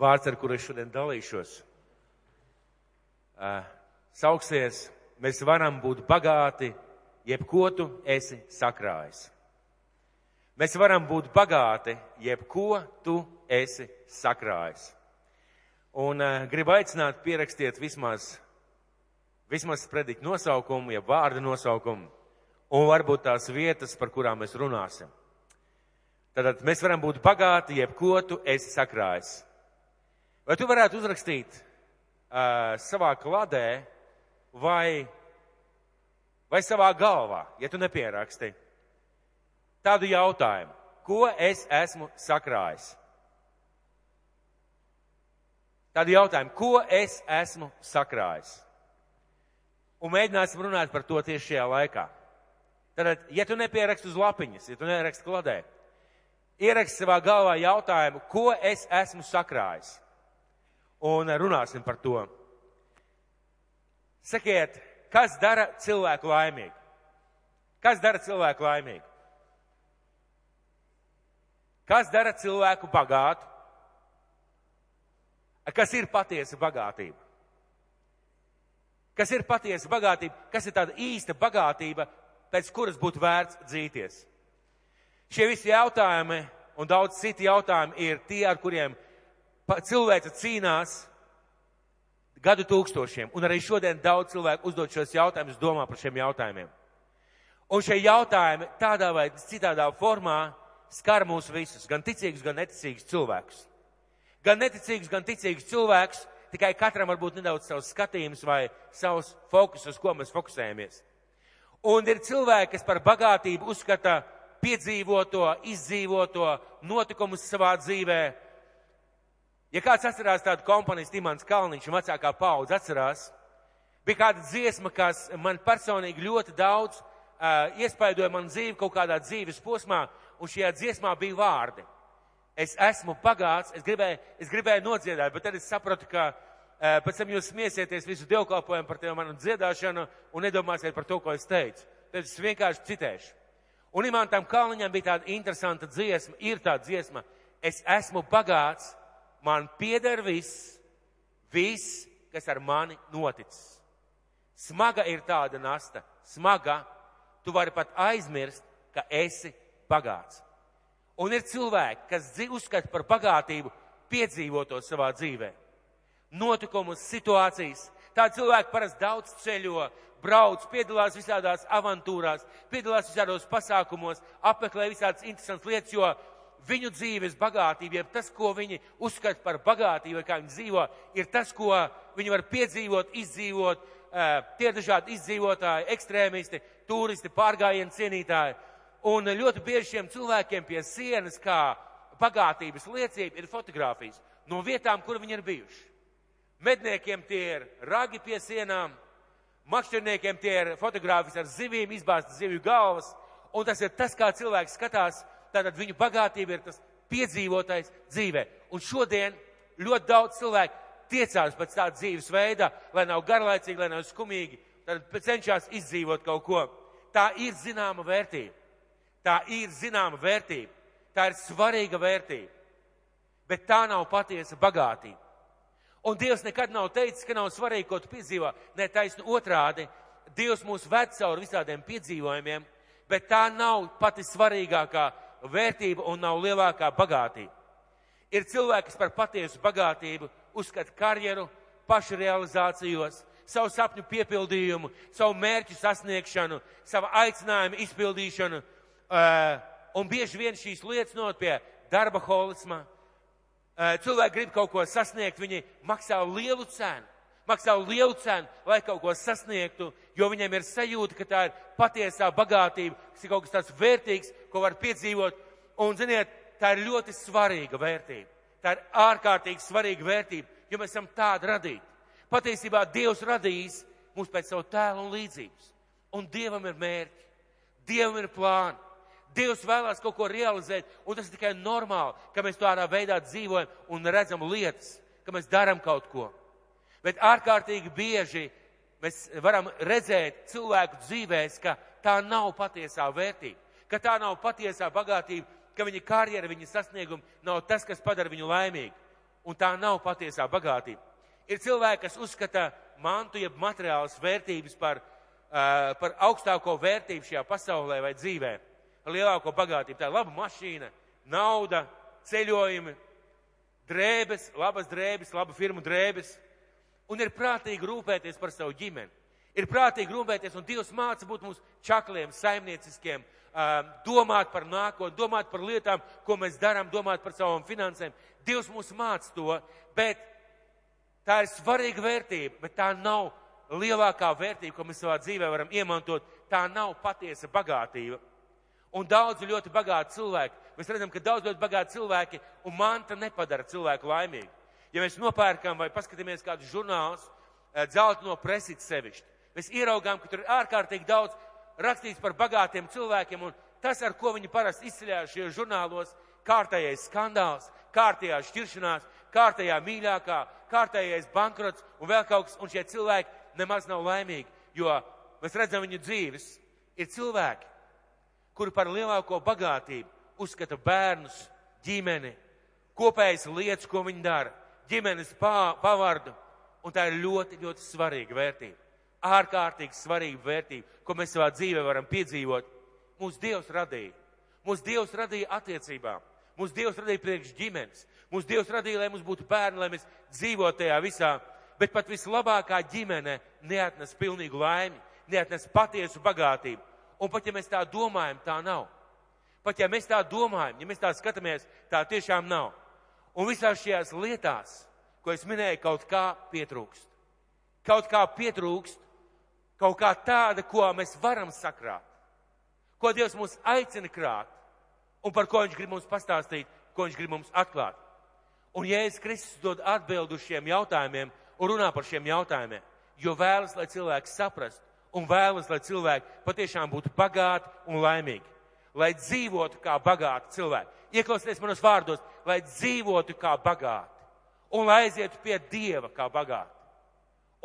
vārds, ar kuru es šodien dalīšos, uh, sauksies, mēs varam būt bagāti, jebko tu esi sakrājis. Mēs varam būt bagāti, jebko tu esi sakrājis. Un uh, gribu aicināt pierakstiet vismaz, vismaz predikt nosaukumu, ja vārdu nosaukumu, un varbūt tās vietas, par kurām mēs runāsim. Tātad mēs varam būt bagāti, jebko tu esi sakrājis. Vai tu varētu uzrakstīt uh, savā kladē vai, vai savā galvā, ja tu nepieraksti, tādu jautājumu, ko es esmu sakrājis? Tādu jautājumu, ko es esmu sakrājis? Un mēģināsim runāt par to tieši šajā laikā. Tad, ja tu nepieraksti uz lapiņas, ja tu neraksti kladē, ieraksti savā galvā jautājumu, ko es esmu sakrājis. Un runāsim par to. Sakiet, kas dara cilvēku laimīgu? Kas dara cilvēku laimīgu? Kas dara cilvēku bagātu? Kas ir patiesa bagātība? Kas ir patiesa bagātība? Kas ir tāda īsta bagātība, pēc kuras būtu vērts dzīties? Šie visi jautājumi un daudz citi jautājumi ir tie, ar kuriem cilvēce cīnās gadu tūkstošiem. Un arī šodien daudz cilvēku uzdod šos jautājumus, domā par šiem jautājumiem. Un šie jautājumi tādā vai citādā formā skar mūs visus, gan ticīgus, gan neticīgus cilvēkus. Gan neticīgs, gan ticīgs cilvēks, tikai katram varbūt nedaudz savs skatījums vai savs fokus, uz ko mēs fokusējamies. Un ir cilvēki, kas par bagātību uzskata piedzīvoto, izdzīvoto notikumus savā dzīvē. Ja kāds atcerās tādu komponiju, Timans Kalniņš vecākā paudze atcerās, bija kāda dziesma, kas man personīgi ļoti daudz uh, iespaidoja man dzīvi kaut kādā dzīves posmā, un šajā dziesmā bija vārdi es esmu pagāts, es gribēju, es gribēju nodziedāt, bet tad es sapratu, ka uh, pēc tam jūs smiesieties visu dievkalpojumu par tevi manu dziedāšanu un nedomāsiet par to, ko es teicu. Tad es vienkārši citēšu. Un Imantam Kalniņam bija tāda interesanta dziesma, ir tāda dziesma, es esmu pagāts, man pieder viss, viss, kas ar mani noticis. Smaga ir tāda nasta, smaga, tu vari pat aizmirst, ka esi pagāts. Un ir cilvēki, kas uzskata par bagātību piedzīvoto savā dzīvē. Notikumus, situācijas. Tādi cilvēki parasti daudz ceļo, brauc, piedalās visādās avantūrās, piedalās visādos pasākumos, apmeklē visādas interesantas lietas, jo viņu dzīves bagātība, jeb tas, ko viņi uzskata par bagātību, kā viņi dzīvo, ir tas, ko viņi var piedzīvot, izdzīvot. Tie dažādi izdzīvotāji, ekstrēmisti, turisti, pārgājienu cienītāji Un ļoti bieži šiem cilvēkiem pie sienas, kā bagātības liecība, ir fotografijas no vietām, kur viņi ir bijuši. Medniekiem tie ir ragi pie sienām, makšķerniekiem tie ir fotografijas ar zivīm, izbāztas zivju galvas, un tas ir tas, kā cilvēks skatās, tātad viņu bagātība ir tas piedzīvotais dzīvē. Un šodien ļoti daudz cilvēku tiecās pēc tāda dzīves veida, lai nav garlaicīgi, lai nav skumīgi, tad cenšas izdzīvot kaut ko. Tā ir zināma vērtība. Tā ir zināma vērtība, tā ir svarīga vērtība, bet tā nav patiesa bagātība. Un Dievs nekad nav teicis, ka nav svarīgi, ko tu piedzīvo. Nē, taisnu otrādi. Dievs mūs ved cauri visādiem piedzīvojumiem, bet tā nav pati svarīgākā vērtība un nav lielākā bagātība. Ir cilvēki, kas par patiesu bagātību uzskata karjeru, pašrealizācijos, savu sapņu piepildījumu, savu mērķu sasniegšanu, savu aicinājumu izpildīšanu Uh, un bieži vien šīs lietas not pie darba holisma. Uh, cilvēki grib kaut ko sasniegt, viņi maksā lielu cenu. Maksā lielu cenu, lai kaut ko sasniegtu, jo viņiem ir sajūta, ka tā ir patiesā bagātība, kas ir kaut kas tāds vērtīgs, ko var piedzīvot. Un, ziniet, tā ir ļoti svarīga vērtība. Tā ir ārkārtīgi svarīga vērtība, jo mēs esam tādi radīti. Patiesībā Dievs radījis mūs pēc savu tēlu un līdzības. Un Dievam ir mērķi, Dievam ir plāni. Dievs vēlās kaut ko realizēt, un tas ir tikai normāli, ka mēs tādā veidā dzīvojam un redzam lietas, ka mēs darām kaut ko. Bet ārkārtīgi bieži mēs varam redzēt cilvēku dzīvēs, ka tā nav patiesā vērtība, ka tā nav patiesā bagātība, ka viņa karjera, viņa sasniegumi nav tas, kas padara viņu laimīgu. un tā nav patiesā bagātība. Ir cilvēki, kas uzskata mantu, jeb materiālas vērtības par, uh, par augstāko vērtību šajā pasaulē vai dzīvē, lielāko bagātību. Tā ir laba mašīna, nauda, ceļojumi, drēbes, labas drēbes, laba firmu drēbes. Un ir prātīgi rūpēties par savu ģimeni. Ir prātīgi rūpēties, un Dievs māca būt mums čakliem, saimnieciskiem, domāt par nākotni, domāt par lietām, ko mēs darām, domāt par savām finansēm. Dievs mūs māca to, bet tā ir svarīga vērtība, bet tā nav lielākā vērtība, ko mēs savā dzīvē varam iemantot. Tā nav patiesa bagātība. Un daudz ļoti bagāti cilvēki. Mēs redzam, ka daudz ļoti bagāti cilvēki un manta nepadara cilvēku laimīgu. Ja mēs nopērkam vai paskatāmies kādus žurnālus, dzeltu no presītas sevišķi, mēs ieraugām, ka tur ir ārkārtīgi daudz rakstīts par bagātiem cilvēkiem, un tas, ar ko viņi parasti izceļās šajos žurnālos, kārtējais skandāls, kārtējā šķiršanās, kārtējā mīļākā, kārtējais bankrots un vēl kaut kas, un šie cilvēki nemaz nav laimīgi, jo mēs redzam viņu dzīves. Ir cilvēki, kuri par lielāko bagātību uzskata bērnus, ģimeni, kopējas lietas, ko viņi dara, ģimenes pavārdu, un tā ir ļoti, ļoti svarīga vērtība ārkārtīgi svarīga vērtība, ko mēs savā dzīvē varam piedzīvot. Mūsu Dievs radīja. Mūsu Dievs radīja attiecībām. Mūsu Dievs radīja priekš ģimenes. Mūsu Dievs radīja, lai mums būtu bērni, lai mēs dzīvotu tajā visā. Bet pat vislabākā ģimene neatnes pilnīgu laimi, neatnes patiesu bagātību. Un pat ja mēs tā domājam, tā nav. Pat ja mēs tā domājam, ja mēs tā skatāmies, tā tiešām nav. Un visās šajās lietās, ko es minēju, kaut kā pietrūkst. Kaut kā pietrūkst kaut kā tāda, ko mēs varam sakrāt, ko Dievs mūs aicina krāt, un par ko Viņš grib mums pastāstīt, ko Viņš grib mums atklāt. Un Jēzus Kristus dod atbildu šiem jautājumiem un runā par šiem jautājumiem, jo vēlas, lai cilvēki saprastu un vēlas, lai cilvēki patiešām būtu bagāti un laimīgi, lai dzīvotu kā bagāti cilvēki. Ieklausieties manos vārdos, lai dzīvotu kā bagāti un lai aizietu pie Dieva kā bagāti.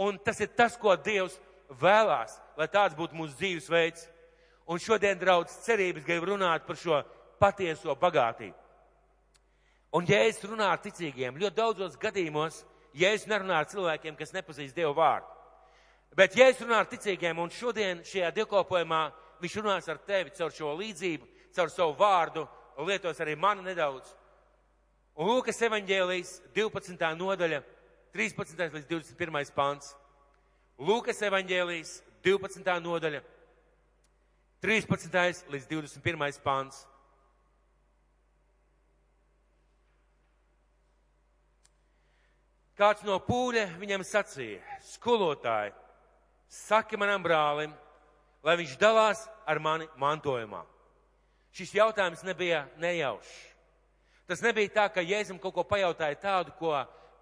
Un tas ir tas, ko Dievs vēlās, lai tāds būtu mūsu dzīvesveids. Un šodien, draudz, cerības grib runāt par šo patieso bagātību. Un, ja es runāju ar ticīgiem, ļoti daudzos gadījumos, ja es nerunāju ar cilvēkiem, kas nepazīst Dievu vārdu, bet ja es runāju ar ticīgiem, un šodien šajā dievkalpojumā viņš runās ar tevi caur šo līdzību, caur savu vārdu, lietos arī mani nedaudz. Un Lūkas evaņģēlijas 12. nodaļa, 13. līdz 21. pāns. Lūkas evaņģēlijas 12. nodaļa, 13. līdz 21. pāns. Kāds no pūļa viņam sacīja, skolotāji, saki manam brālim, lai viņš dalās ar mani mantojumā. Šis jautājums nebija nejaušs. Tas nebija tā, ka Jēzum kaut ko pajautāja tādu, ko,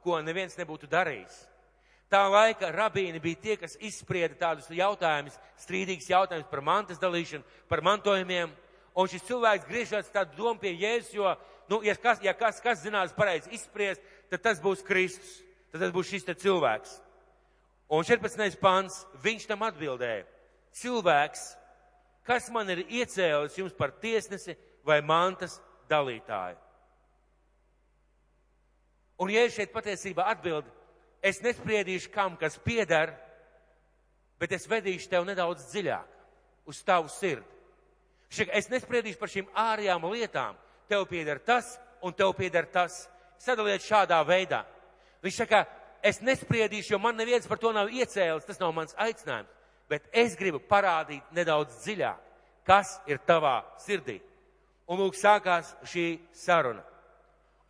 ko neviens nebūtu darījis. Tā laika rabīni bija tie, kas izsprieda tādus jautājumus, strīdīgus jautājumus par mantas dalīšanu, par mantojumiem. Un šis cilvēks griežas tādu domu pie Jēzus, jo, nu, ja kas, ja kas, kas zinās pareizi izspriest, tad tas būs Kristus. Tad tas būs šis cilvēks. Un 14. pants, viņš tam atbildēja. Cilvēks, kas man ir iecēlis jums par tiesnesi vai mantas dalītāju? Un Jēzus šeit patiesībā atbild, es nespriedīšu, kam kas pieder, bet es vedīšu tev nedaudz dziļāk uz tavu sirdi. Es nespriedīšu par šīm ārējām lietām. Tev pieder tas un tev pieder tas. Sadaliet šādā veidā. Viņš saka, es nespriedīšu, jo man neviens par to nav iecēlis, tas nav mans aicinājums. Bet es gribu parādīt nedaudz dziļāk, kas ir tavā sirdī. Un lūk, sākās šī saruna.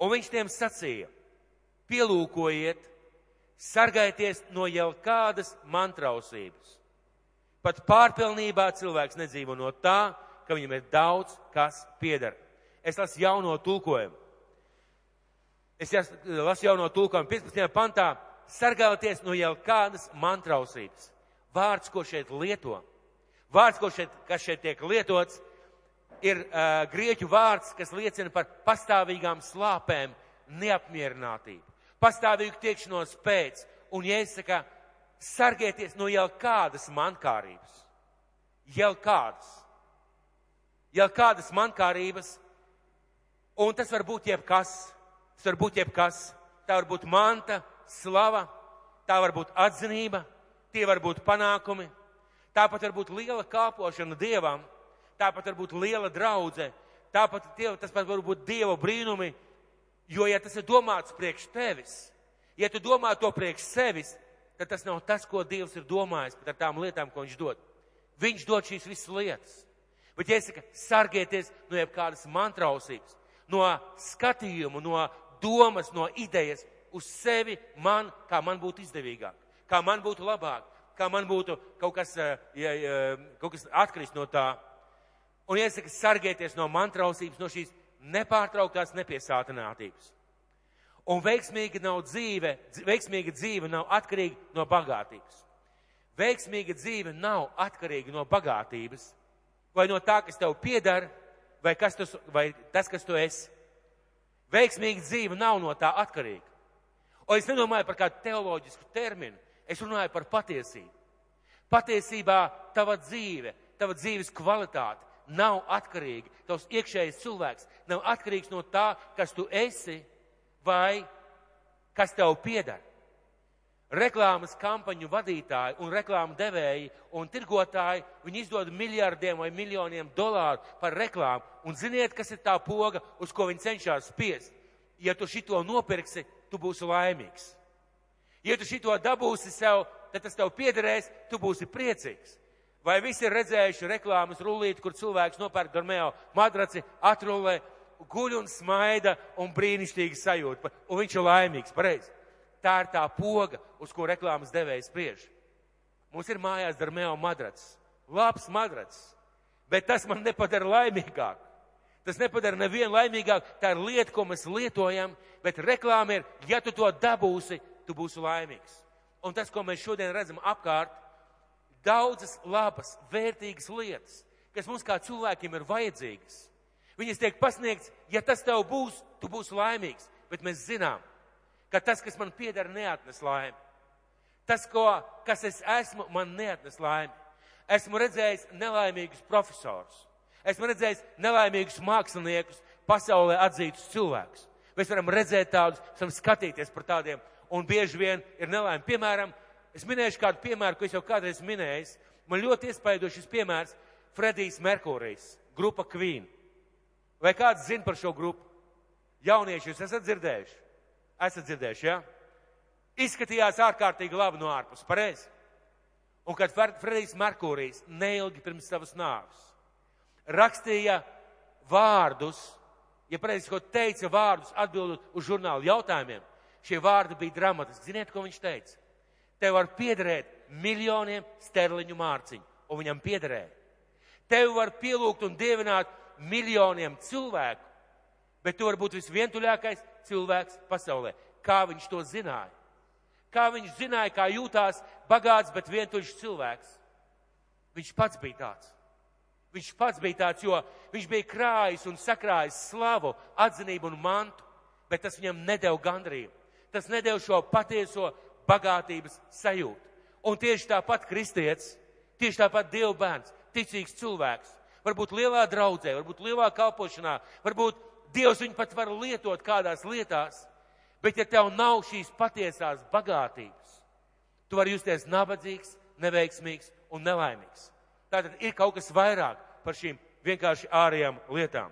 Un viņš tiem sacīja, pielūkojiet, Sargājieties no jau kādas mantrausības. Pat pārpilnībā cilvēks nedzīvo no tā, ka viņam ir daudz, kas pieder. Es lasu jauno tulkojumu. Es lasu jauno tulkojumu 15. pantā. Sargājieties no jau kādas mantrausības. Vārds, ko šeit lieto, vārds, ko šeit, kas šeit tiek lietots, ir uh, grieķu vārds, kas liecina par pastāvīgām slāpēm, neapmierinātību pastāvīgu tiekšanos pēc. Un Jēzus saka, sargieties no jau kādas mankārības. Jau kādas. Jau kādas mankārības. Un tas var būt jebkas. Tas var būt jebkas. tā var būt manta, slava, tā var būt atzinība, tie var būt panākumi, tāpat var būt liela kāpošana Dievam, tāpat var būt liela draudze, tāpat tie, tas pat var būt Dieva brīnumi, jo, ja tas ir domāts priekš tevis, ja tu domā to priekš sevis, tad tas nav tas, ko Dievs ir domājis par tām lietām, ko Viņš dod. Viņš dod šīs visas lietas. Bet, ja es saku, sargieties no jebkādas mantrausības, no skatījuma, no domas, no idejas uz sevi, man, kā man būtu izdevīgāk, kā man būtu labāk, kā man būtu kaut kas, eh, ja, ja, kaut kas atkrist no tā. Un iesaka sargieties no mantrausības, no šīs nepārtrauktās nepiesātinātības. Un veiksmīga nav dzīve, veiksmīga dzīve nav atkarīga no bagātības. Veiksmīga dzīve nav atkarīga no bagātības vai no tā, kas tev piedara, vai, kas tu, vai tas, kas tu esi. Veiksmīga dzīve nav no tā atkarīga. Un es nedomāju par kādu teoloģisku terminu, es runāju par patiesību. Patiesībā tava dzīve, tava dzīves kvalitāte nav atkarīga. Tavs iekšējais cilvēks nav atkarīgs no tā, kas tu esi vai kas tev piedara reklāmas kampaņu vadītāji un reklāmu devēji un tirgotāji, viņi izdod miljardiem vai miljoniem dolāru par reklāmu. Un ziniet, kas ir tā poga, uz ko viņi cenšas spiest? Ja tu šito nopirksi, tu būsi laimīgs. Ja tu šito dabūsi sev, tad tas tev piederēs, tu būsi priecīgs. Vai visi ir redzējuši reklāmas rullīti, kur cilvēks nopērk Dormeo madraci, atrulē, guļ un smaida un brīnišķīgi sajūta, un viņš ir laimīgs, pareizi tā ir tā poga, uz ko reklāmas devējs spriež. Mums ir mājās darmeo madrats. Labs madrats. Bet tas man nepadara laimīgāk. Tas nepadara nevienu laimīgāk. Tā ir lieta, ko mēs lietojam, bet reklāma ir, ja tu to dabūsi, tu būsi laimīgs. Un tas, ko mēs šodien redzam apkārt, daudzas labas, vērtīgas lietas, kas mums kā cilvēkiem ir vajadzīgas. Viņas tiek pasniegts, ja tas tev būs, tu būsi laimīgs. Bet mēs zinām, ka tas, kas man pieder, neatnes laimi. Tas, ko, kas es esmu, man neatnes laimi. Esmu redzējis nelaimīgus profesorus. Esmu redzējis nelaimīgus māksliniekus, pasaulē atzītus cilvēkus. Mēs varam redzēt tādus, varam skatīties par tādiem, un bieži vien ir nelaime. Piemēram, es minēšu kādu piemēru, ko es jau kādreiz minēju. Man ļoti iespaidošs šis piemērs - Fredijs Merkurijs, grupa Queen. Vai kāds zina par šo grupu? Jaunieši, jūs esat dzirdējuši? Esat dzirdējuši, jā? Ja? Izskatījās ārkārtīgi labi no ārpus, pareizi. Un kad Fredijs Merkūrijs neilgi pirms savas nāves rakstīja vārdus, ja pareizi ko teica vārdus atbildot uz žurnālu jautājumiem, šie vārdi bija dramatiski. Ziniet, ko viņš teica? Tev var piederēt miljoniem sterliņu mārciņu, un viņam piederēja. Tev var pielūgt un dievināt miljoniem cilvēku, bet tu vari būt visvientuļākais cilvēks pasaulē. Kā viņš to zināja? Kā viņš zināja, kā jūtās bagāts, bet vientuļš cilvēks? Viņš pats bija tāds. Viņš pats bija tāds, jo viņš bija krājis un sakrājis slavu, atzinību un mantu, bet tas viņam nedēļ gandrību. Tas nedēļ šo patieso bagātības sajūtu. Un tieši tāpat kristietis, tieši tāpat Dieva bērns, ticīgs cilvēks, varbūt lielā draudzē, varbūt lielā kalpošanā, varbūt Dievs viņu pat var lietot kādās lietās, bet ja tev nav šīs patiesās bagātības, tu vari justies nabadzīgs, neveiksmīgs un nelaimīgs. Tātad ir kaut kas vairāk par šīm vienkārši ārējām lietām.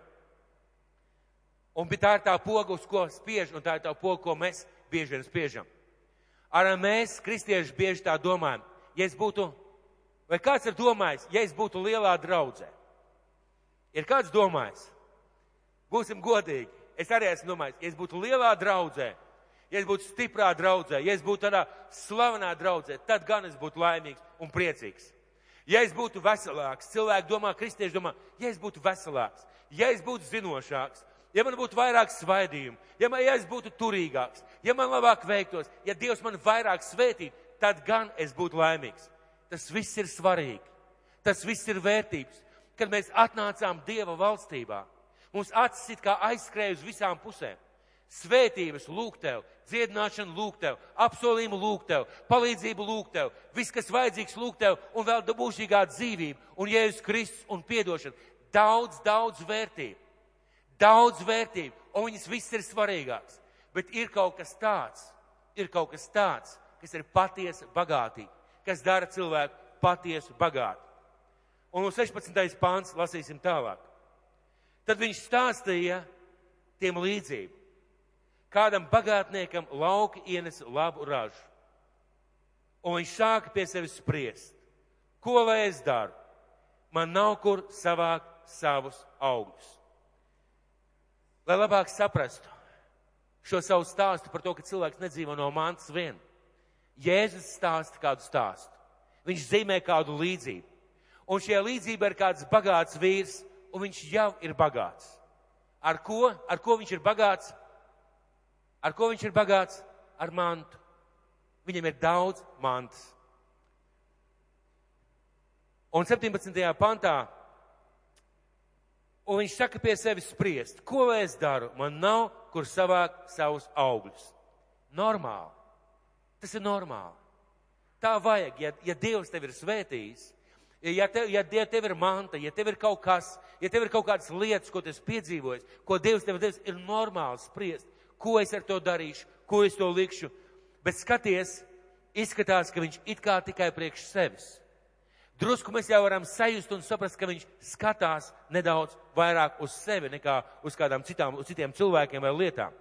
Un tā ir tā poga, uz ko spiež, un tā ir tā poga, ko mēs bieži vien spiežam. Arī mēs, kristieši, bieži tā domājam. Ja es būtu, vai kāds ir domājis, ja es būtu lielā draudzē? Ir kāds domājis? Būsim godīgi. Es arī esmu domājis, ja es būtu lielā draudzē, ja es būtu stiprā draudzē, ja es būtu tādā slavenā draudzē, tad gan es būtu laimīgs un priecīgs. Ja es būtu veselāks, cilvēki domā, kristieši domā, ja es būtu veselāks, ja es būtu zinošāks, ja man būtu vairāk svaidījumu, ja, man, ja es būtu turīgāks, ja man labāk veiktos, ja Dievs man vairāk svētītu, tad gan es būtu laimīgs. Tas viss ir svarīgi. Tas viss ir vērtības. Kad mēs atnācām Dieva valstībā, Mums acis it kā aizskrēja uz visām pusēm. Svētības lūk tev, dziedināšana lūk tev, apsolījumu lūk tev, palīdzību lūk tev, viss, kas vajadzīgs lūk tev, un vēl dabūšīgā dzīvība, un Jēzus Kristus un piedošana. Daudz, daudz vērtību. Daudz vērtību, un viņas viss ir svarīgāks. Bet ir kaut kas tāds, ir kaut kas tāds, kas ir patiesi bagātīgi, kas dara cilvēku patiesu bagātu. Un no 16. pāns lasīsim tālāk. Tad viņš stāstīja tiem līdzību. Kādam bagātniekam lauki ienes labu ražu. Un viņš sāka pie sevis spriest. Ko lai es daru? Man nav kur savākt savus augļus. Lai labāk saprastu šo savu stāstu par to, ka cilvēks nedzīvo no mantas vien. Jēzus stāsta kādu stāstu. Viņš zīmē kādu līdzību. Un šajā līdzībā ir kāds bagāts vīrs, un viņš jau ir bagāts. Ar ko? Ar ko viņš ir bagāts? Ar ko viņš ir bagāts? Ar mantu. Viņam ir daudz mantas. Un 17. pantā Un viņš saka pie sevis spriest, ko lai es daru? Man nav, kur savākt savus augļus. Normāli. Tas ir normāli. Tā vajag, ja, ja Dievs tev ir svētījis, ja tev, ja tev ir manta, ja tev ir kaut kas, ja tev ir kaut kādas lietas, ko tu esi piedzīvojis, ko Dievs tev devis, ir normāli spriest, ko es ar to darīšu, ko es to likšu. Bet skaties, izskatās, ka viņš it kā tikai priekš sevis drusku mēs jau varam sajust un saprast, ka viņš skatās nedaudz vairāk uz sevi nekā uz kādām citām, uz citiem cilvēkiem vai lietām.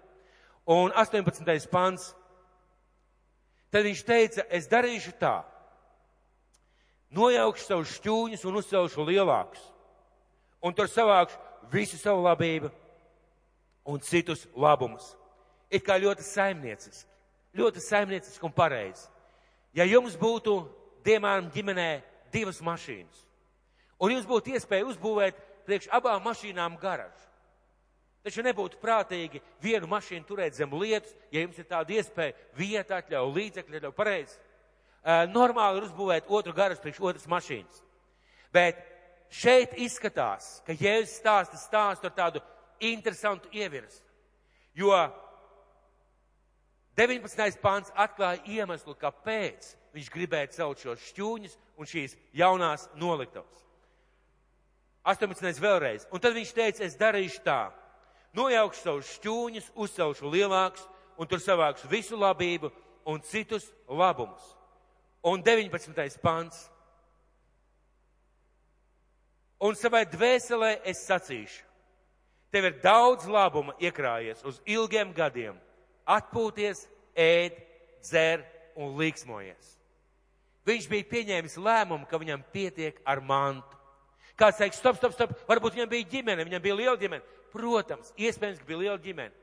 Un 18. pants. Tad viņš teica, es darīšu tā. Nojaukšu savus šķūņus un uzcelšu lielākus. Un tur savākšu visu savu labību un citus labumus. It kā ļoti saimnieciski. Ļoti saimnieciski un pareizi. Ja jums būtu, diemēram, ģimenē divas mašīnas. Un jums būtu iespēja uzbūvēt priekš abām mašīnām garažu. Taču nebūtu prātīgi vienu mašīnu turēt zem lietus, ja jums ir tāda iespēja, vieta atļauj, līdzekļi atļauj pareizi. Normāli ir uzbūvēt otru garažu priekš otras mašīnas. Bet šeit izskatās, ka Jēzus stāsta stāstu ar tādu interesantu ievirsu. Jo 19. pāns atklāja iemeslu, kāpēc viņš gribēja celt šos šķūņus un šīs jaunās noliktavas. 18. vēlreiz. Un tad viņš teica, es darīšu tā. Nojaukšu savus šķūņus, uzcelšu lielākus, un tur savākšu visu labību un citus labumus. Un 19. pants. Un savai dvēselē es sacīšu, tev ir daudz labuma iekrājies uz ilgiem gadiem, atpūties, ēd, dzer un līksmojies. Viņš bija pieņēmis lēmumu, ka viņam pietiek ar mantu. Kāds teiks, stop, stop, stop, varbūt viņam bija ģimene, viņam bija liela ģimene. Protams, iespējams, ka bija liela ģimene.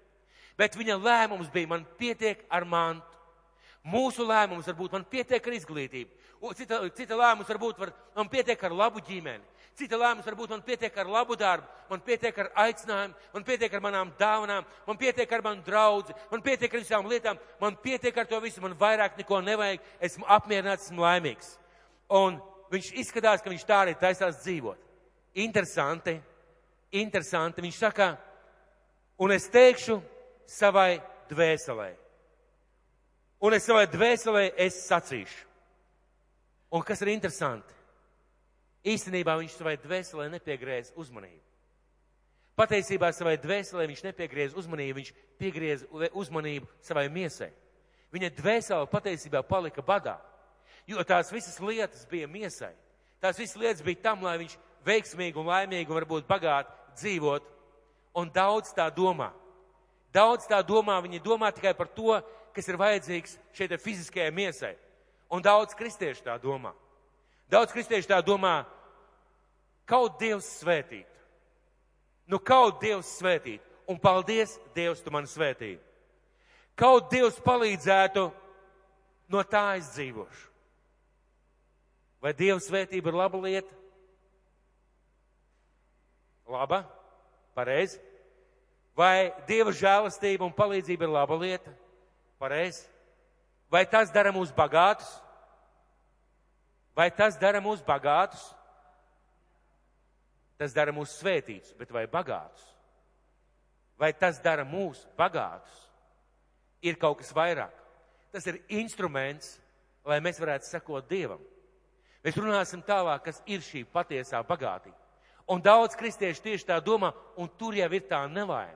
Bet viņa lēmums bija, man pietiek ar mantu. Mūsu lēmums varbūt man pietiek ar izglītību. Cita, cita lēmums varbūt var, man pietiek ar labu ģimeni. Cita lēmums varbūt man pietiek ar labu darbu, man pietiek ar aicinājumu, man pietiek ar manām dāvanām, man pietiek ar manu draugu, man pietiek ar visām lietām, man pietiek ar to visu, man vairāk neko nevajag, esmu apmierināts, esmu laimīgs. Un viņš izskatās, ka viņš tā arī taisās dzīvot. Interesanti, interesanti. Viņš saka, un es teikšu savai dvēselē. Un es savai dvēselē es sacīšu. Un kas ir interesanti? Īstenībā viņš savai dvēselē nepiegriez uzmanību. Patiesībā savai dvēselē viņš nepiegriez uzmanību, viņš piegriez uzmanību savai miesai. Viņa dvēsele patiesībā palika badā, jo tās visas lietas bija miesai. Tās visas lietas bija tam, lai viņš veiksmīgi un laimīgi un varbūt bagāti dzīvot. Un daudz tā domā. Daudz tā domā, viņi domā tikai par to, kas ir vajadzīgs šeit fiziskajai miesai. Un daudz kristiešu tā domā. Daudz kristiešu tā domā, Kaut Dievs svētīt. Nu, kaut Dievs svētīt. Un paldies, Dievs, tu mani svētīji. Kaut Dievs palīdzētu, no tā es dzīvošu. Vai Dieva svētība ir laba lieta? Laba, pareizi. Vai Dieva žēlastība un palīdzība ir laba lieta? Pareizi. Vai tas dara mūs bagātus? Vai tas dara mūs bagātus? Tas dara mūs svētītus, bet vai bagātus? Vai tas dara mūs bagātus? Ir kaut kas vairāk. Tas ir instruments, lai mēs varētu sekot Dievam. Mēs runāsim tālāk, kas ir šī patiesā bagātība. Un daudz kristiešu tieši tā domā, un tur jau ir tā nelaime.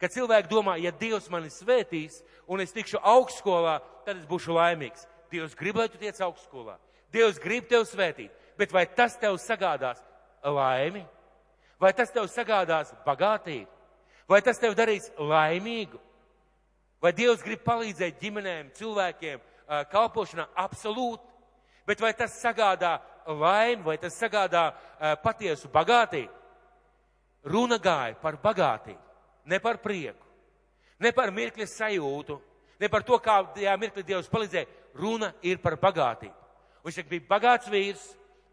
Kad cilvēki domā, ja Dievs mani svētīs un es tikšu augstskolā, tad es būšu laimīgs. Dievs grib, lai tu tiec augstskolā. Dievs grib tevi svētīt. Bet vai tas tev sagādās laimi? Vai tas tev sagādās bagātību? Vai tas tev darīs laimīgu? Vai Dievs grib palīdzēt ģimenēm, cilvēkiem, kalpošanā? Absolūti. Bet vai tas sagādā laimi, vai tas sagādā patiesu bagātību? Runa gāja par bagātību ne par prieku, ne par mirkļa sajūtu, ne par to, kā tajā mirklī Dievs palīdzēja. Runa ir par bagātību. Viņš bija bagāts vīrs,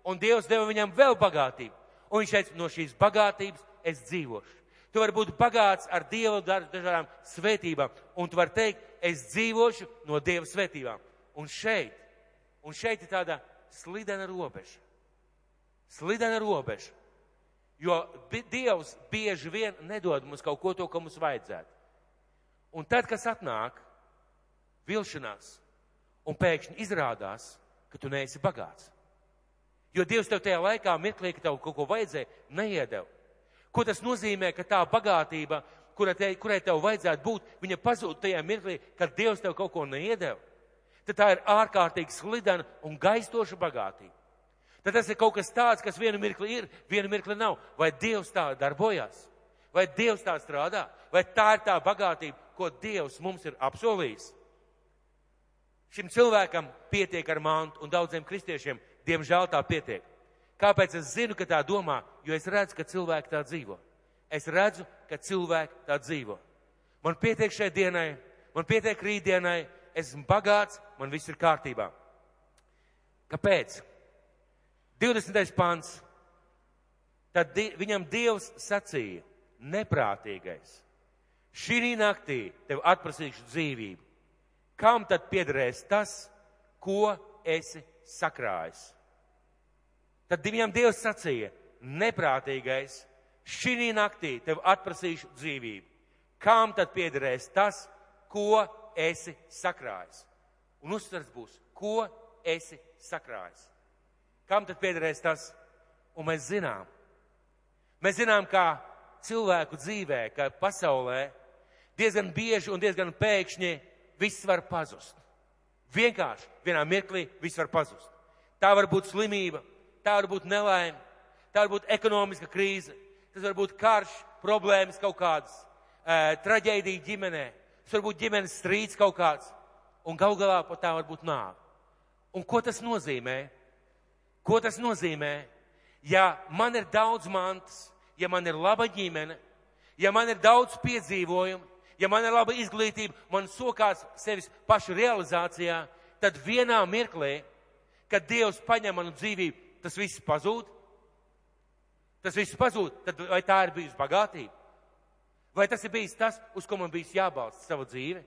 un Dievs deva viņam vēl bagātību. Un viņš teica, no šīs bagātības es dzīvošu. Tu vari būt bagāts ar Dieva dažādām svētībām, un tu vari teikt, es dzīvošu no Dieva svētībām. Un šeit, un šeit ir tāda slidena robeža. Slidena robeža. Jo Dievs bieži vien nedod mums kaut ko to, ko mums vajadzētu. Un tad, kas atnāk, vilšanās, un pēkšņi izrādās, ka tu neesi bagāts. Jo Dievs tev tajā laikā mirklī, ka tev kaut ko vajadzēja, neiedeva. Ko tas nozīmē, ka tā bagātība, kura te, kurai tev vajadzētu būt, viņa pazūd tajā mirklī, kad Dievs tev kaut ko neiedeva? Tad tā ir ārkārtīgi slidena un gaistoša bagātība tad tas ir kaut kas tāds, kas vienu mirkli ir, vienu mirkli nav. Vai Dievs tā darbojas? Vai Dievs tā strādā? Vai tā ir tā bagātība, ko Dievs mums ir apsolījis? Šim cilvēkam pietiek ar mantu, un daudziem kristiešiem, diemžēl, tā pietiek. Kāpēc es zinu, ka tā domā? Jo es redzu, ka cilvēki tā dzīvo. Es redzu, ka cilvēki tā dzīvo. Man pietiek šai dienai, man pietiek rītdienai, esmu bagāts, man viss ir kārtībā. Kāpēc? 20. pants. Tad di viņam Dievs sacīja, neprātīgais, šī naktī tev atprasīšu dzīvību. Kam tad piederēs tas, ko esi sakrājis? Tad viņam Dievs sacīja, neprātīgais, šī naktī tev atprasīšu dzīvību. Kam tad piederēs tas, ko esi sakrājis? Un uzsvers būs, ko esi sakrājis. Kam tad piederēs tas? Un mēs zinām. Mēs zinām, kā cilvēku dzīvē, kā pasaulē, diezgan bieži un diezgan pēkšņi viss var pazust. Vienkārši vienā mirklī viss var pazust. Tā var būt slimība, tā var būt nelaime, tā var būt ekonomiska krīze, tas var būt karš, problēmas kaut kādas, traģēdija ģimenē, tas var būt ģimenes strīds kaut kāds, un gal galā pat tā var būt nāve. Un ko tas nozīmē? Ko tas nozīmē? Ja man ir daudz mantas, ja man ir laba ģimene, ja man ir daudz piedzīvojumu, ja man ir laba izglītība, man sokās sevis pašu realizācijā, tad vienā mirklī, kad Dievs paņem manu dzīvību, tas viss pazūd. Tas viss pazūd, tad vai tā ir bijusi bagātība? Vai tas ir bijis tas, uz ko man bijis jābalsta savu dzīvi?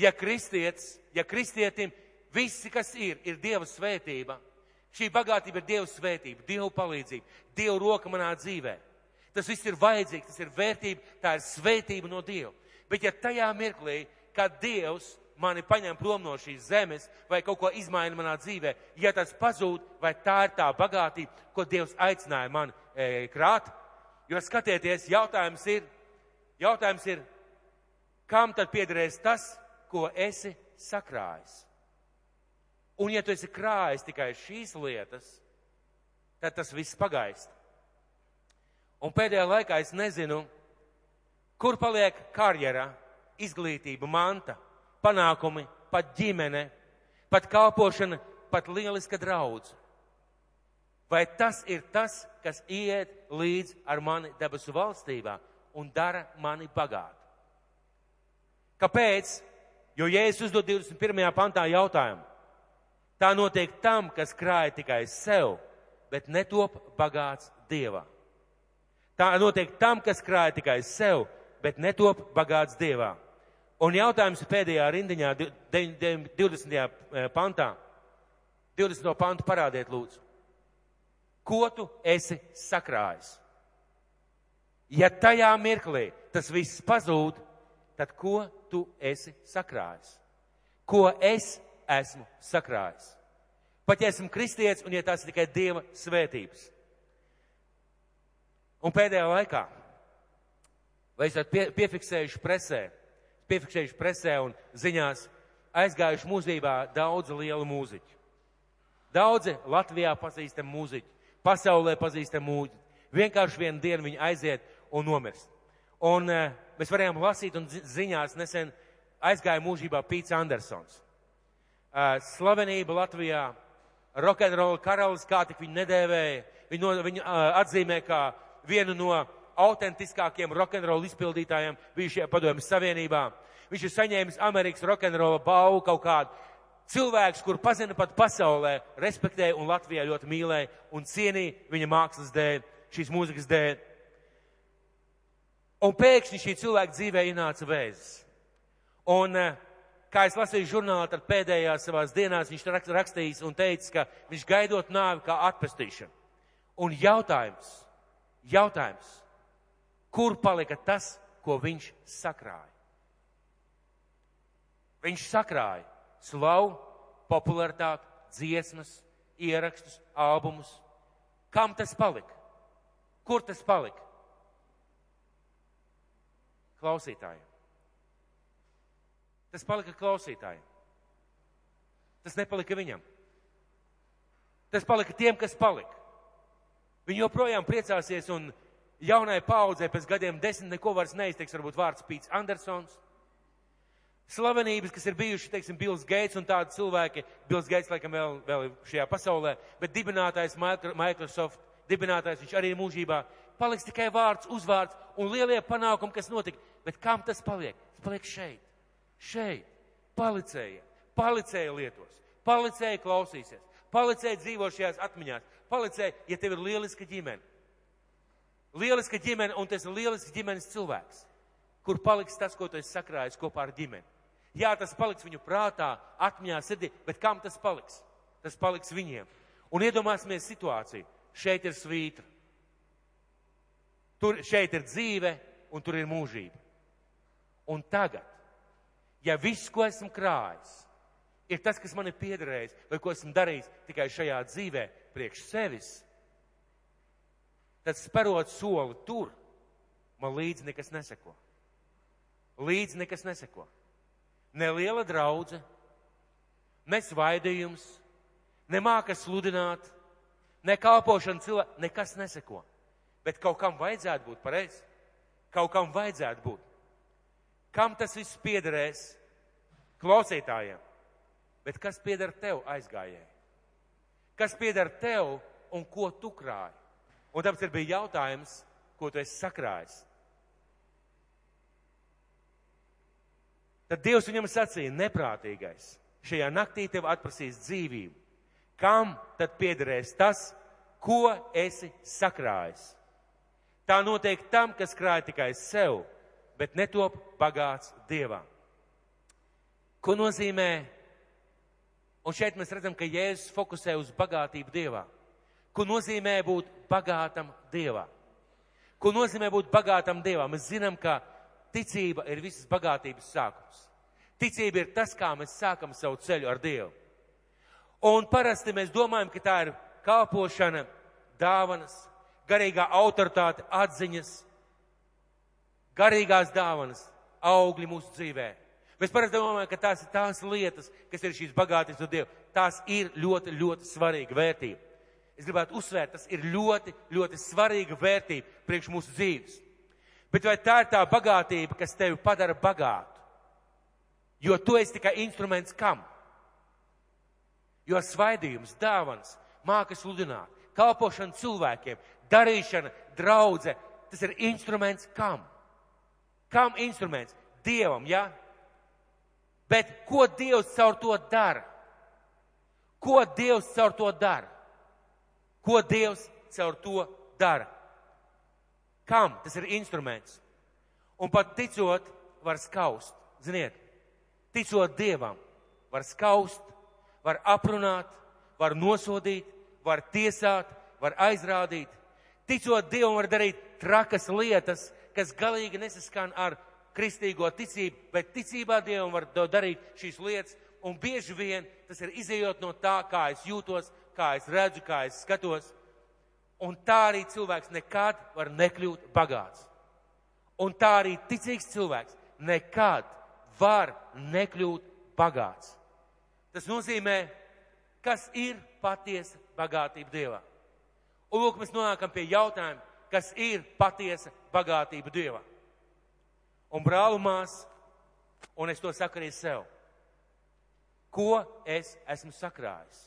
Ja kristietis, ja kristietim visi, kas ir, ir Dieva svētība, Šī bagātība ir Dieva svētība, Dieva palīdzība, Dieva roka manā dzīvē. Tas viss ir vajadzīgs, tas ir vērtība, tā ir svētība no Dieva. Bet ja tajā mirklī, kad Dievs mani paņem prom no šīs zemes vai kaut ko izmaina manā dzīvē, ja tas pazūd, vai tā ir tā bagātība, ko Dievs aicināja man e, krāt? Jo skatieties, jautājums ir, jautājums ir, kam tad piederēs tas, ko esi sakrājis? Un ja tu esi krājis tikai šīs lietas, tad tas viss pagaist. Un pēdējā laikā es nezinu, kur paliek karjera, izglītība, manta, panākumi, pat ģimene, pat kalpošana, pat lieliska draudz. Vai tas ir tas, kas iet līdz ar mani debesu valstībā un dara mani bagātu? Kāpēc? Jo Jēzus uzdod 21. pantā jautājumu. Tā notiek tam, kas krāja tikai sev, bet netop bagāts Dievā. Tā notiek tam, kas krāja tikai sev, bet netop bagāts Dievā. Un jautājums pēdējā rindiņā, 20. Eh, pantā, 20. pantu parādiet lūdzu. Ko tu esi sakrājis? Ja tajā mirklī tas viss pazūd, tad ko tu esi sakrājis? Ko es esmu sakrājis. Pat ja esmu kristietis un ja tās ir tikai Dieva svētības. Un pēdējā laikā Vai esat pie, piefiksējuši presē, piefiksējuši presē un ziņās aizgājuši mūžībā daudz lielu mūziķu. Daudzi Latvijā pazīstam mūziķu, pasaulē pazīstam mūziķu. Vienkārši vienu dienu viņi aiziet un nomirst. Un uh, mēs varējām lasīt un ziņās nesen aizgāja mūžībā Pīts Andersons. Uh, slavenība Latvijā, rokenrola karalis, kā tik viņu nedēvēja, viņu, viņu uh, atzīmē kā vienu no autentiskākiem rokenrola izpildītājiem bijušajā padomjas Savienībā. Viņš ir saņēmis Amerikas rokenrola balvu kaut kādu. Cilvēks, kur pazina pat pasaulē, respektēja un Latvijā ļoti mīlēja un cienīja viņa mākslas dēļ, šīs mūzikas dēļ. Un pēkšņi šī cilvēka dzīvē ienāca vēzis. Un, eh, kā es lasīju žurnālā, tad pēdējās savās dienās viņš rakstījis un teica, ka viņš gaidot nāvi kā atpestīšanu. Un jautājums, jautājums, kur palika tas, ko viņš sakrāja? Viņš sakrāja slavu, popularitāti, dziesmas, ierakstus, albumus. Kam tas palika? Kur tas palika? Klausītājiem. Tas palika klausītājiem. Tas nepalika viņam. Tas palika tiem, kas palika. Viņi joprojām priecāsies un jaunai paudzē pēc gadiem desmit neko vairs neizteiks, varbūt vārds Pīts Andersons. Slavenības, kas ir bijuši, teiksim, Bills Gates un tādi cilvēki, Bills Gates laikam vēl, vēl šajā pasaulē, bet dibinātājs Microsoft, dibinātājs viņš arī ir mūžībā, paliks tikai vārds, uzvārds un lielie panākumi, kas notika. Bet kam tas paliek? Tas paliek šeit. Šeit, palicēja, palicēja lietos, palicēja klausīsies, palicēja dzīvo šajās atmiņās, palicēja, ja tev ir lieliska ģimene. Lieliska ģimene, un tas ir lielisks ģimenes cilvēks, kur paliks tas, ko tu esi sakrājis kopā ar ģimeni. Jā, tas paliks viņu prātā, atmiņā, sirdī, bet kam tas paliks? Tas paliks viņiem. Un iedomāsimies situāciju. Šeit ir svītra. Tur, šeit ir dzīve, un tur ir mūžība. Un tagad ja viss, ko esmu krājis, ir tas, kas man ir piederējis, vai ko esmu darījis tikai šajā dzīvē priekš sevis, tad sperot soli tur, man līdzi nekas neseko. Līdzi nekas neseko. Ne liela draudze, ne svaidījums, ne māka sludināt, ne kalpošana cilvēku, nekas neseko. Bet kaut kam vajadzētu būt pareizi. Kaut kam vajadzētu būt. Kam tas viss piederēs? Klausītājiem. Bet kas pieder tev aizgājēji? Kas pieder tev un ko tu krāji? Un tāpēc ir bija jautājums, ko tu esi sakrājis. Tad Dievs viņam sacīja, neprātīgais, šajā naktī tev atprasīs dzīvību. Kam tad piederēs tas, ko esi sakrājis? Tā notiek tam, kas krāja tikai sev bet netop bagāts Dievam. Ko nozīmē? Un šeit mēs redzam, ka Jēzus fokusē uz bagātību Dievā. Ko nozīmē būt bagātam Dievā? Ko nozīmē būt bagātam Dievā? Mēs zinām, ka ticība ir visas bagātības sākums. Ticība ir tas, kā mēs sākam savu ceļu ar Dievu. Un parasti mēs domājam, ka tā ir kalpošana, dāvanas, garīgā autoritāte, atziņas, garīgās dāvanas, augļi mūsu dzīvē. Mēs parasti domājam, ka tās ir tās lietas, kas ir šīs bagātības no Dieva. Tās ir ļoti, ļoti svarīga vērtība. Es gribētu uzsvērt, tas ir ļoti, ļoti svarīga vērtība priekš mūsu dzīves. Bet vai tā ir tā bagātība, kas tevi padara bagātu? Jo tu esi tikai instruments kam? Jo svaidījums, dāvans, māka sludināt, kalpošana cilvēkiem, darīšana, draudze, tas ir instruments kam? Kam instruments? Dievam, jā? Ja? Bet ko Dievs caur to dara? Ko Dievs caur to dara? Ko Dievs caur to dara? Kam tas ir instruments? Un pat ticot, var skaust. Ziniet, ticot Dievam, var skaust, var aprunāt, var nosodīt, var tiesāt, var aizrādīt. Ticot Dievam, var darīt trakas lietas, kas galīgi nesaskan ar kristīgo ticību, bet ticībā Dievam var darīt šīs lietas, un bieži vien tas ir izējot no tā, kā es jūtos, kā es redzu, kā es skatos, un tā arī cilvēks nekad var nekļūt bagāts. Un tā arī ticīgs cilvēks nekad var nekļūt bagāts. Tas nozīmē, kas ir patiesa bagātība Dievā. Un lūk, mēs nonākam pie jautājuma, kas ir patiesa bagātība Dievā. Un brālumās, un es to saku arī sev, ko es esmu sakrājis,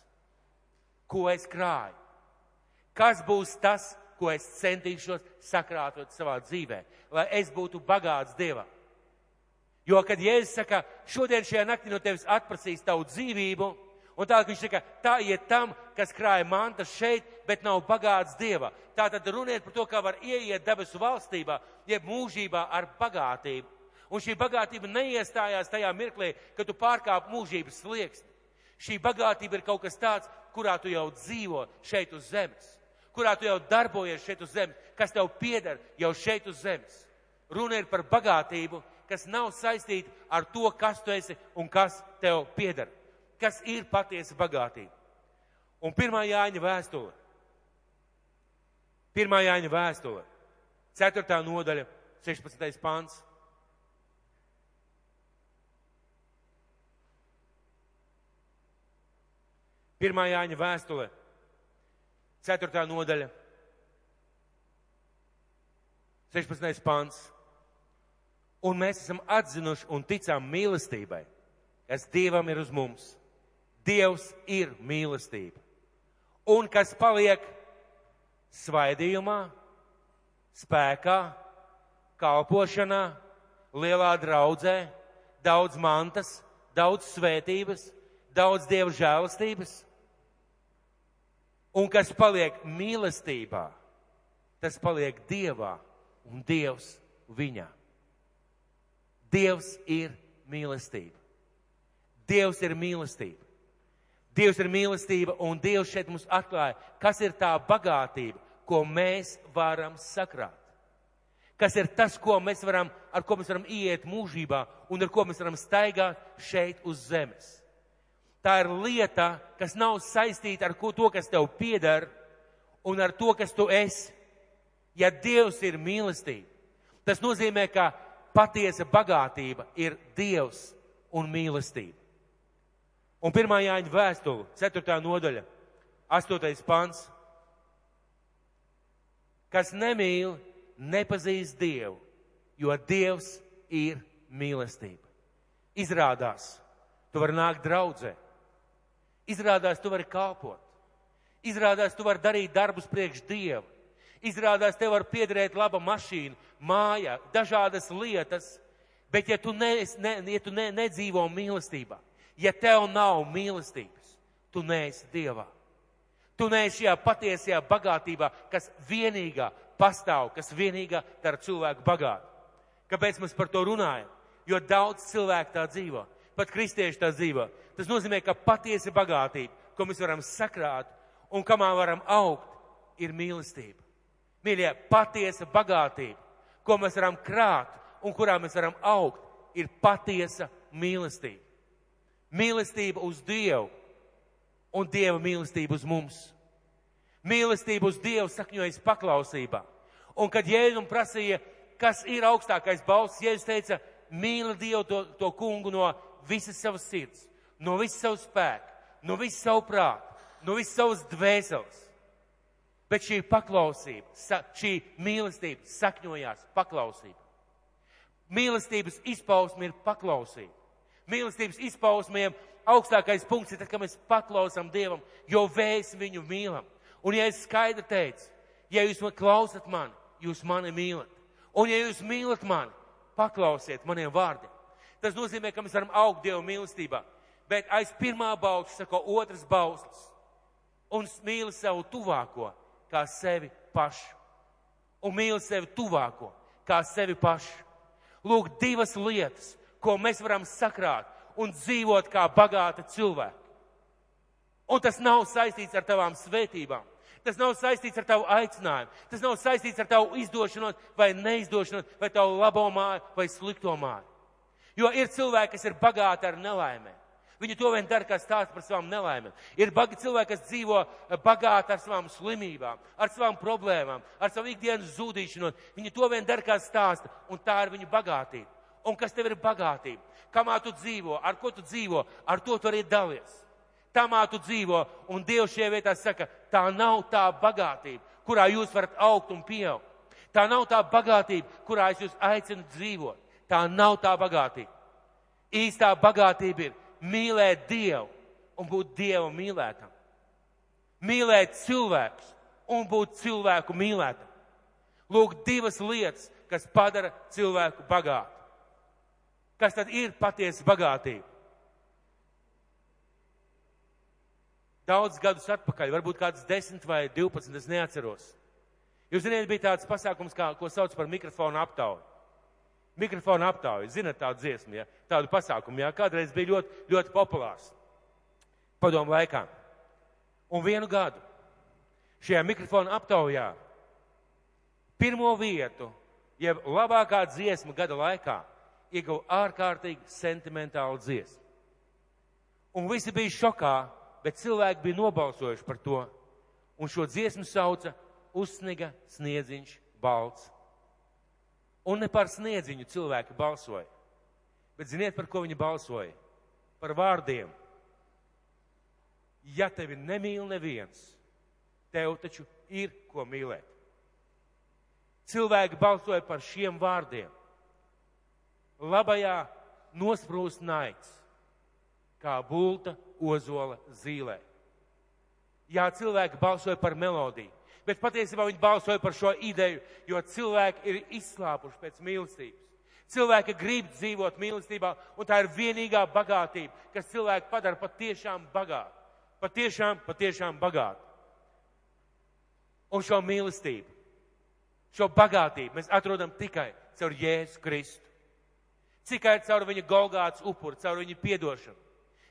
ko es krāju, kas būs tas, ko es centīšos sakrātot savā dzīvē, lai es būtu bagāts Dievā. Jo, kad Jēzus saka, šodien šajā naktī no tevis atprasīs tavu dzīvību, un tā, viņš saka, tā iet tam, kas krāja mantas šeit, bet nav bagāts Dievā. Tā tad runiet par to, kā var ieiet debesu valstībā, jeb mūžībā ar bagātību. Un šī bagātība neiestājās tajā mirklī, kad tu pārkāp mūžības slieksni. Šī bagātība ir kaut kas tāds, kurā tu jau dzīvo šeit uz zemes, kurā tu jau darbojies šeit uz zemes, kas tev pieder jau šeit uz zemes. Runa ir par bagātību, kas nav saistīta ar to, kas tu esi un kas tev pieder, kas ir patiesa bagātība. Un pirmā Jāņa vēstule, pirmā Jāņa vēstule, 4. nodaļa, 16. pāns. 1. Jāņa vēstule, 4. nodaļa, 16. pāns. Un mēs esam atzinuši un ticām mīlestībai, kas Dievam ir uz mums. Dievs ir mīlestība. Un kas paliek svaidījumā, spēkā, kalpošanā, lielā draudzē, daudz mantas, daudz svētības, daudz dievu žēlastības, Un kas paliek mīlestībā, tas paliek dievā un dievs viņā. Dievs ir mīlestība. Dievs ir mīlestība. Dievs ir mīlestība, un Dievs šeit mums atklāja, kas ir tā bagātība, ko mēs varam sakrāt. Kas ir tas, ko mēs varam, ar ko mēs varam iet mūžībā un ar ko mēs varam staigāt šeit uz zemes. Tā ir lieta, kas nav saistīta ar to, kas tev pieder un ar to, kas tu esi. Ja Dievs ir mīlestība, tas nozīmē, ka patiesa bagātība ir Dievs un mīlestība. Un pirmā jāņa vēstule, 4. nodaļa, 8. pants. Kas nemīl, nepazīst Dievu, jo Dievs ir mīlestība. Izrādās, tu vari nākt draudzē. Izrādās, tu vari kalpot. Izrādās, tu vari darīt darbus priekš Dievu. Izrādās, tev var piederēt laba mašīna, māja, dažādas lietas, bet ja tu, ne, ne, ja tu ne, nedzīvo mīlestībā, ja tev nav mīlestības, tu neesi Dievā. Tu neesi šajā patiesajā bagātībā, kas vienīgā pastāv, kas vienīgā dara cilvēku bagātu. Kāpēc mēs par to runājam? Jo daudz cilvēku tā dzīvo, pat kristieši tā dzīvo. Tas nozīmē, ka patiesa bagātība, ko mēs varam sakrāt un kamā varam augt, ir mīlestība. Mīļie, patiesa bagātība, ko mēs varam krāt un kurā mēs varam augt, ir patiesa mīlestība. Mīlestība uz Dievu un Dieva mīlestība uz mums. Mīlestība uz Dievu sakņojas paklausībā. Un kad Jēzus prasīja, kas ir augstākais balss, Jēzus teica, mīli Dievu to, to kungu no visas savas sirds, no visas savas spēka, no visas savu prātu, no visas savas dvēseles. Bet šī paklausība, šī mīlestība sakņojās paklausībā. Mīlestības izpausme ir paklausība. Mīlestības izpausmēm augstākais punkts ir tas, ka mēs paklausām Dievam, jo mēs viņu mīlam. Un ja es skaidri teicu, ja jūs man klausat mani, jūs mani mīlat. Un ja jūs mīlat mani, paklausiet maniem vārdiem. Tas nozīmē, ka mēs varam augt Dieva mīlestībā. Bet aiz pirmā bausla saka otrs bauslis. Un mīli savu tuvāko kā sevi pašu. Un mīli sevi tuvāko kā sevi pašu. Lūk, divas lietas, ko mēs varam sakrāt un dzīvot kā bagāti cilvēki. Un tas nav saistīts ar tavām svētībām. Tas nav saistīts ar tavu aicinājumu. Tas nav saistīts ar tavu izdošanos vai neizdošanos, vai tavu labo māju vai slikto māju. Jo ir cilvēki, kas ir bagāti ar nelaimēm. Viņi to vien dara, kā stāsta par savām nelaimēm. Ir bagi cilvēki, kas dzīvo eh, bagāti ar savām slimībām, ar savām problēmām, ar savu ikdienas zudīšanu. Viņi to vien dara, kā stāsta, un tā ir viņu bagātība. Un kas tev ir bagātība? Kamā tu dzīvo, ar ko tu dzīvo, ar to tu arī dalies. Tamā tu dzīvo, un Dievs šajā vietā saka, tā nav tā bagātība, kurā jūs varat augt un pieaugt. Tā nav tā bagātība, kurā es jūs aicinu dzīvot. Tā nav tā bagātība. Īstā bagātība ir mīlēt Dievu un būt Dieva mīlētam. Mīlēt cilvēkus un būt cilvēku mīlētam. Lūk, divas lietas, kas padara cilvēku bagātu. Kas tad ir patiesa bagātība? Daudz gadus atpakaļ, varbūt kāds desmit vai divpadsmit, es neatceros. Jūs zināt, bija tāds pasākums, kā, ko sauc par mikrofonu aptauju. Mikrofonu aptauju, zinat tādu dziesmu, ja? tādu pasākumu, jā, kādreiz bija ļoti, ļoti populārs. Padomu laikā. Un vienu gadu šajā mikrofonu aptaujā pirmo vietu, jeb labākā dziesma gada laikā, ieguva ārkārtīgi sentimentālu dziesmu. Un visi bija šokā, bet cilvēki bija nobalsojuši par to. Un šo dziesmu sauca Uzsniga sniedziņš balts. Un ne par sniedziņu cilvēki balsoja. Bet ziniet, par ko viņi balsoja? Par vārdiem. Ja tevi nemīl neviens, tev taču ir ko mīlēt. Cilvēki balsoja par šiem vārdiem labajā nosprūst naids, kā bulta ozola zīlē. Jā, cilvēki balsoja par melodiju, bet patiesībā viņi balsoja par šo ideju, jo cilvēki ir izslāpuši pēc mīlestības. Cilvēki grib dzīvot mīlestībā, un tā ir vienīgā bagātība, kas cilvēku padara patiešām bagātu. Patiešām, patiešām bagātu. Un šo mīlestību, šo bagātību mēs atrodam tikai caur Jēzu Kristu. Tikai caur viņa Golgāts upuru, caur viņa piedošanu.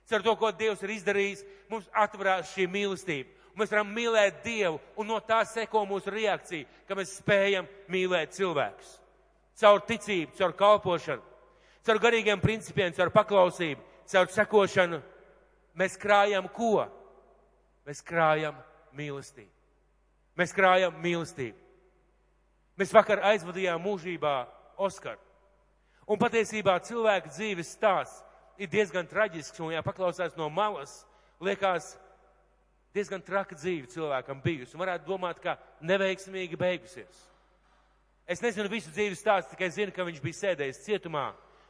Caur to, ko Dievs ir izdarījis, mums atverās šī mīlestība. Mēs varam mīlēt Dievu, un no tā seko mūsu reakcija, ka mēs spējam mīlēt cilvēkus. Caur ticību, caur kalpošanu, caur garīgiem principiem, caur paklausību, caur sekošanu. Mēs krājam ko? Mēs krājam mīlestību. Mēs krājam mīlestību. Mēs vakar aizvadījām mūžībā Oskaru. Un patiesībā cilvēka dzīves stāsts ir diezgan traģisks, un ja paklausās no malas, liekas diezgan traka dzīve cilvēkam bijusi, un varētu domāt, ka neveiksmīgi beigusies. Es nezinu visu dzīves stāstu, tikai zinu, ka viņš bija sēdējis cietumā,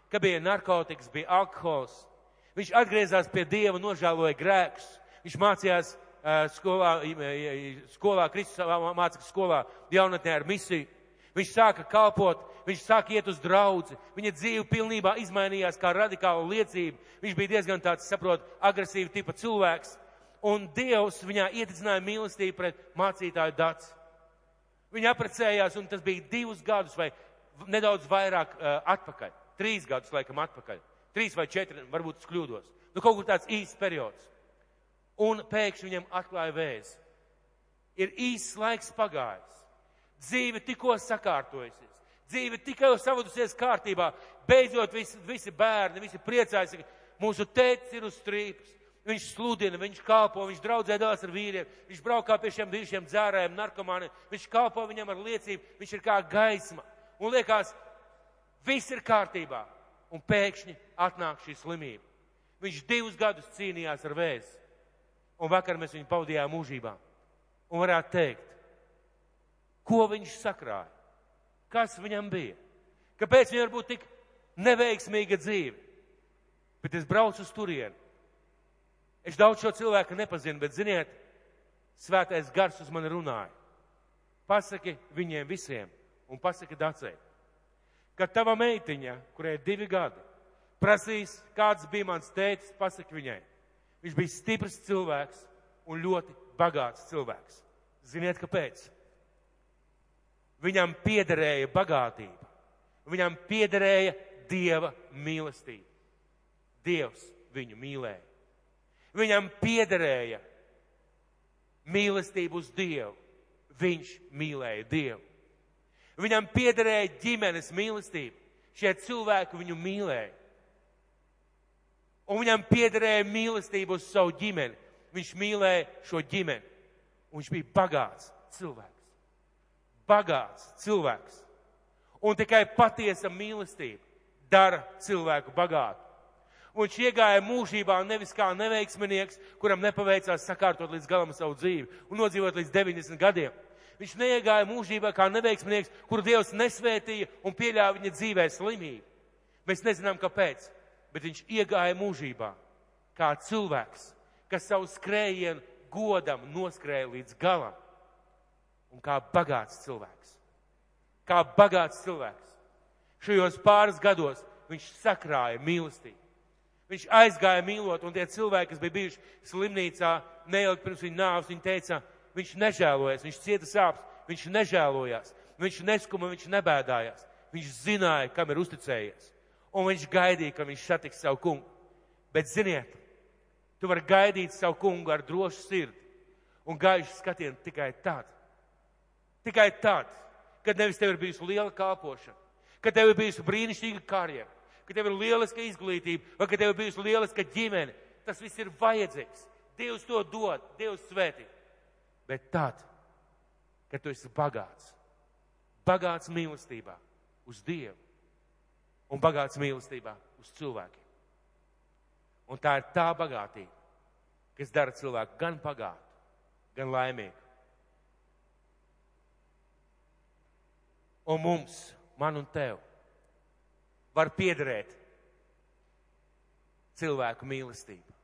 ka bija narkotikas, bija alkohols. Viņš atgriezās pie Dieva, nožēloja grēkus. Viņš mācījās uh, skolā, skolā Kristus mācīja skolā jaunatnē ar misiju. Viņš sāka kalpot, viņš sāka iet uz draudzi, viņa dzīve pilnībā izmainījās kā radikāla liecība. Viņš bija diezgan tāds, saprot, agresīva tipa cilvēks. Un Dievs viņā ieticināja mīlestību pret mācītāju dats. Viņa apprecējās, un tas bija divus gadus vai nedaudz vairāk uh, atpakaļ. Trīs gadus, laikam, atpakaļ. Trīs vai četri, varbūt es kļūdos. Nu, kaut kur tāds īsts periods. Un pēkšņi viņam atklāja vēzi. Ir īsts laiks pagājis. Dzīve tikko sakārtojusies. Dzīve tikai savadusies kārtībā. Beidzot, visi, visi bērni, visi priecājas, ka mūsu tēvs ir uz strīpas. Viņš sludina, viņš kalpo, viņš draudzēdās ar vīriem, viņš braukā pie šiem vīriešiem dzērājiem, narkomāniem, viņš kalpo viņam ar liecību, viņš ir kā gaisma. Un liekas, viss ir kārtībā. Un pēkšņi atnāk šī slimība. Viņš divus gadus cīnījās ar vēzi. Un vakar mēs viņu pavadījām mūžībā. Un varētu teikt, ko viņš sakrāja kas viņam bija. Kāpēc viņam var būt tik neveiksmīga dzīve? Bet es braucu uz turieni. Es daudz šo cilvēku nepazinu, bet ziniet, svētais gars uz mani runāja. Pasaki viņiem visiem un pasaki dacei, ka tava meitiņa, kurai ir divi gadi, prasīs, kāds bija mans tētis, pasaki viņai. Viņš bija stiprs cilvēks un ļoti bagāts cilvēks. Ziniet, kāpēc? Viņam piederēja bagātība. Viņam piederēja Dieva mīlestība. Dievs viņu mīlēja. Viņam piederēja mīlestība uz Dievu. Viņš mīlēja Dievu. Viņam piederēja ģimenes mīlestība. Šie cilvēki viņu mīlēja. Un viņam piederēja mīlestība uz savu ģimeni. Viņš mīlēja šo ģimeni. Un viņš bija bagāts cilvēks. Bagāts cilvēks. Un tikai patiesa mīlestība dara cilvēku bagātu. Viņš iegāja mūžībā nevis kā neveiksminieks, kuram nepaveicās sakārtot līdz galam savu dzīvi un nodzīvot līdz 90 gadiem. Viņš neiegāja mūžībā kā neveiksminieks, kuru Dievs nesvētīja un pieļāva viņa dzīvē slimību. Mēs nezinām, kāpēc, bet viņš iegāja mūžībā kā cilvēks, kas savu skrējienu godam noskrēja līdz galam un kā bagāts cilvēks. Kā bagāts cilvēks. Šajos pāris gados viņš sakrāja mīlestību. Viņš aizgāja mīlot, un tie cilvēki, kas bija bijuši slimnīcā, neilgi pirms viņa nāves, viņi teica, viņš nežēlojas, viņš cieta sāpes, viņš nežēlojās, viņš neskuma, viņš nebēdājās. Viņš zināja, kam ir uzticējies, un viņš gaidīja, ka viņš satiks savu kungu. Bet ziniet, tu vari gaidīt savu kungu ar drošu sirdi un gaišu skatienu tikai tad, tikai tad, kad nevis tev ir bijusi liela kāpošana, kad tev ir bijusi brīnišķīga karjera, ka tev ir lieliska izglītība, vai ka tev ir bijusi lieliska ģimene. Tas viss ir vajadzīgs. Dievs to dod, Dievs svētī. Bet tad, kad tu esi bagāts, bagāts mīlestībā uz Dievu un bagāts mīlestībā uz cilvēkiem. Un tā ir tā bagātība, kas dara cilvēku gan bagātu, gan laimīgu. Un mums, man un tev, var piederēt cilvēku mīlestība.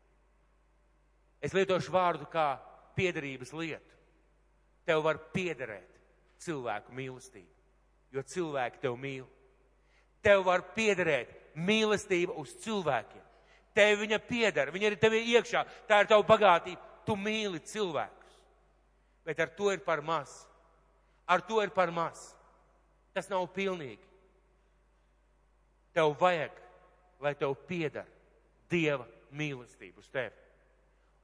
Es lietošu vārdu kā piederības lietu. Tev var piederēt cilvēku mīlestība, jo cilvēki tev mīl. Tev var piederēt mīlestība uz cilvēkiem. Tev viņa pieder, viņa ir tev iekšā, tā ir tava bagātība. Tu mīli cilvēkus. Bet ar to ir par maz. Ar to ir par maz. Tas nav pilnīgi. Tev vajag, lai tev pieder Dieva mīlestība uz tevi.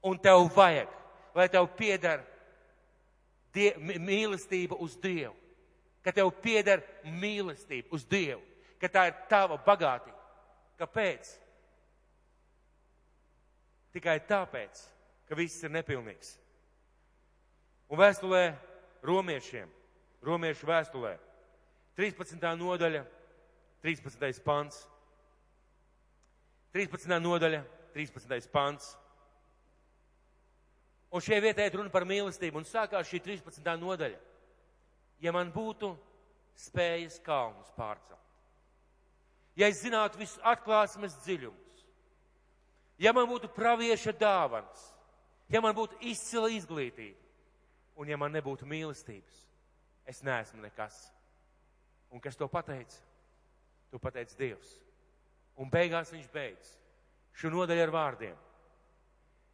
Un tev vajag, lai tev pieder die, mīlestība uz Dievu. Ka tev pieder mīlestība uz Dievu. Ka tā ir tava bagātība. Kāpēc? Tikai tāpēc, ka viss ir nepilnīgs. Un vēstulē romiešiem, romiešu vēstulē, 13. nodaļa, 13. pants. 13. nodaļa, 13. pants. Un šie vietē ir runa par mīlestību, un sākās šī 13. nodaļa. Ja man būtu spējas kalnus pārcelt, ja es zinātu visus atklāsmes dziļumus, ja man būtu pravieša dāvans, ja man būtu izcila izglītība, un ja man nebūtu mīlestības, es neesmu nekas. Un kas to pateica? To pateica Dievs. Un beigās viņš beidz šo nodaļu ar vārdiem.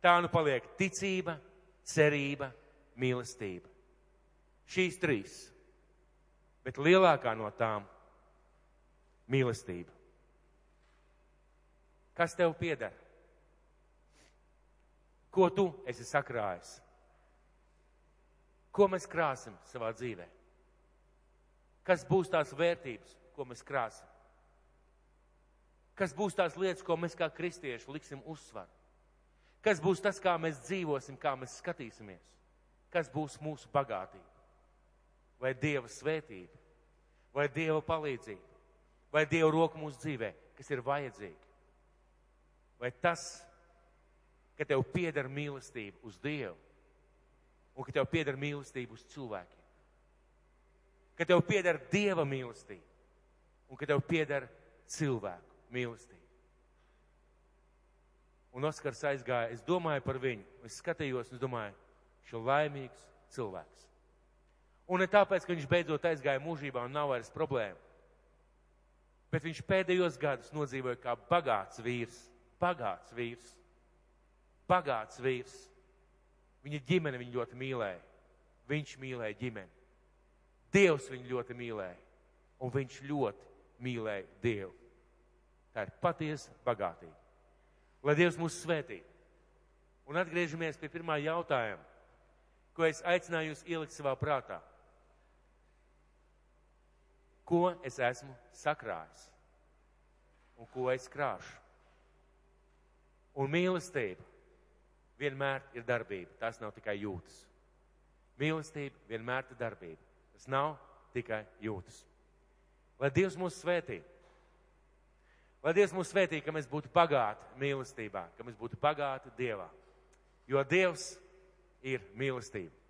Tā nu paliek ticība, cerība, mīlestība. Šīs trīs. Bet lielākā no tām - mīlestība. Kas tev pieder? Ko tu esi sakrājis? Ko mēs krāsim savā dzīvē? Kas būs tās vērtības, ko mēs krāsim? Kas būs tās lietas, ko mēs kā kristieši liksim uzsvaru? Kas būs tas, kā mēs dzīvosim, kā mēs skatīsimies? Kas būs mūsu bagātība? Vai Dieva svētība? Vai Dieva palīdzība? Vai Dieva roka mūsu dzīvē, kas ir vajadzīga? Vai tas, ka tev pieder mīlestība uz Dievu un ka tev pieder mīlestība uz cilvēkiem? Ka tev pieder Dieva mīlestība un ka tev pieder cilvēku mīlestību. Un Oskars aizgāja, es domāju par viņu, es skatījos, un es domāju, šo laimīgs cilvēks. Un ne tāpēc, ka viņš beidzot aizgāja mūžībā un nav vairs problēma, bet viņš pēdējos gadus nodzīvoja kā bagāts vīrs, bagāts vīrs, bagāts vīrs. Viņa ģimene viņu ļoti mīlēja. Viņš mīlēja ģimeni. Dievs viņu ļoti mīlēja. Un viņš ļoti mīlēja Dievu. Tā ir patiesa bagātība. Lai Dievs mūs svētī. Un atgriežamies pie pirmā jautājuma, ko es aicināju jūs ielikt savā prātā. Ko es esmu sakrājis un ko es krāšu? Un mīlestība vienmēr ir darbība. Tas nav tikai jūtas. Mīlestība vienmēr ir darbība. Tas nav tikai jūtas. Lai Dievs mūs svētī. Lai Dievs mūs svētī, ka mēs būtu pagāti mīlestībā, ka mēs būtu pagāti Dievā. Jo Dievs ir mīlestība.